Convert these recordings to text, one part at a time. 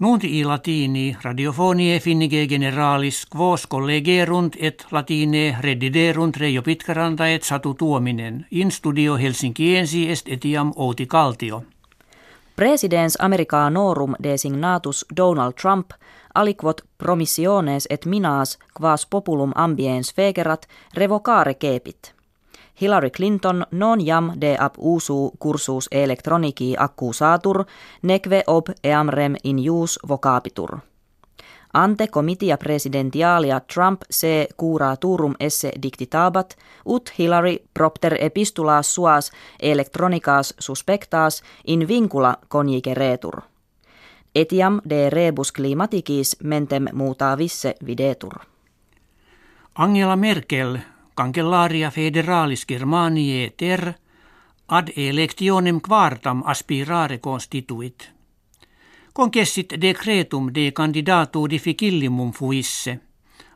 Nunti i latini radiofonie finnige generalis quos collegerunt et latine rediderunt Reijo Pitkaranta et Satu Tuominen. In studio Helsinkiensi est etiam Outi Kaltio. Presidens Americanorum designatus Donald Trump aliquot promissiones et minas quas populum ambiens fegerat revocare kepit. Hillary Clinton non jam de ab usu cursus electronici accusatur, neque ob eamrem in jus vocapitur. Ante comitia presidentialia Trump se turum esse dictitabat, ut Hillary propter epistulas suas electronicas suspectas in vincula conjike retur. Etiam de rebus climaticis mentem muuta visse videtur. Angela Merkel Cancellaria federalis Germaniae ter ad electionem quartam aspirare constituit. Concessit decretum de candidatu difficillimum fuisse,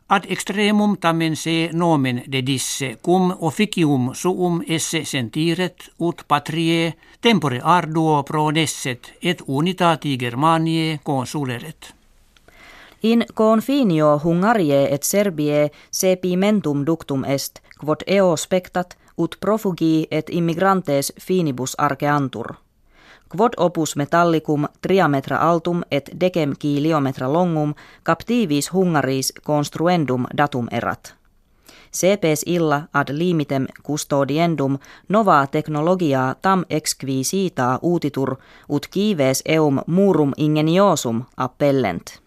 ad extremum tamen se nomen dedisse, cum officium suum esse sentiret, ut patrie tempore arduo prodesset, et unitati Germaniae consuleret. In confinio Hungarie et Serbie sepimentum ductum est, quod eo spectat, ut profugi et immigrantes finibus arceantur. Quod opus metallicum triametra altum et decem kiliometra longum captivis Hungaris construendum datum erat. CPS illa ad limitem custodiendum nova technologia tam exquisita utitur ut kives eum murum ingeniosum appellent.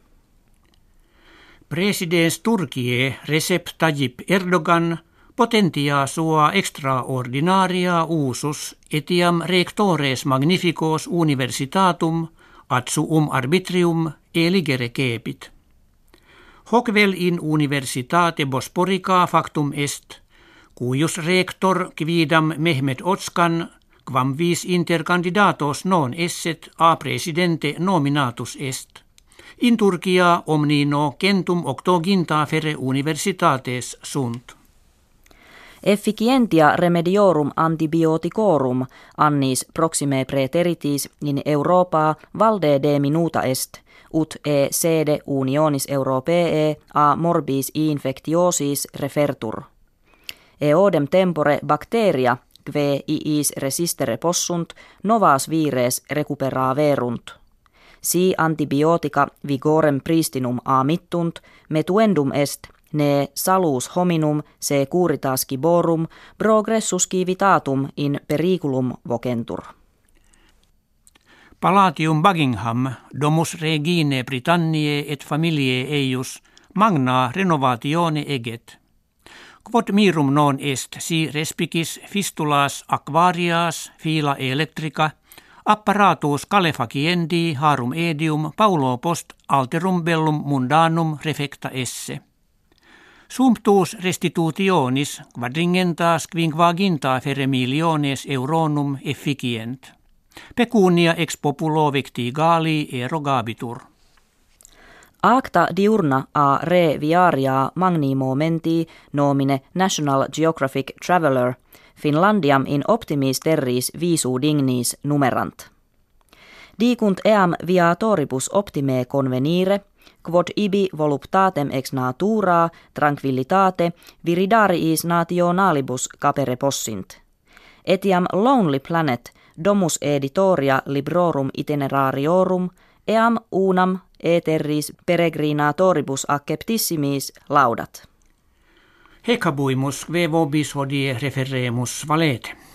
Presidents Turkie Recep Tayyip Erdogan potentia sua extraordinaria usus etiam rectores magnificos universitatum ad suum arbitrium eligere kepit. Hoc vel in universitate Bosporica factum est, cuius rector quidam Mehmet Otskan quam vis intercandidatos non esset a presidente nominatus est – In Turkia omnino centum octoginta fere universitates sunt. Efficientia remediorum antibioticorum annis proxime preteritis in Europa valde de minuta est, ut e sede unionis europee a morbis infectiosis refertur. Eodem tempore bacteria, kve iis resistere possunt, novas vires recuperaverunt si antibiotika vigorem pristinum amittunt, metuendum est, ne salus hominum se curitas giborum progressus civitatum in periculum vocentur. Palatium Buckingham, domus regine Britanniae et familiae eius, magna renovatione eget. Quod mirum non est si respicis fistulas aquarias fila electrica – Apparatus calefaciendi harum edium paulo post alterum bellum mundanum refecta esse. Sumptuus restitutionis quadringentas quinquaginta fere miliones euronum efficient. Pecunia ex populo vecti gali erogabitur. Acta diurna a re viaria magni momenti nomine National Geographic Traveler – Finlandiam in optimis terris visu dignis numerant. Dicunt eam viatoribus optime convenire, quod ibi voluptatem ex natura tranquillitate viridariis nationalibus capere possint. Etiam lonely planet domus editoria librorum itinerariorum eam unam eteris peregrinatoribus acceptissimis laudat. Hecabuimus ve vobis hodie referemus valete.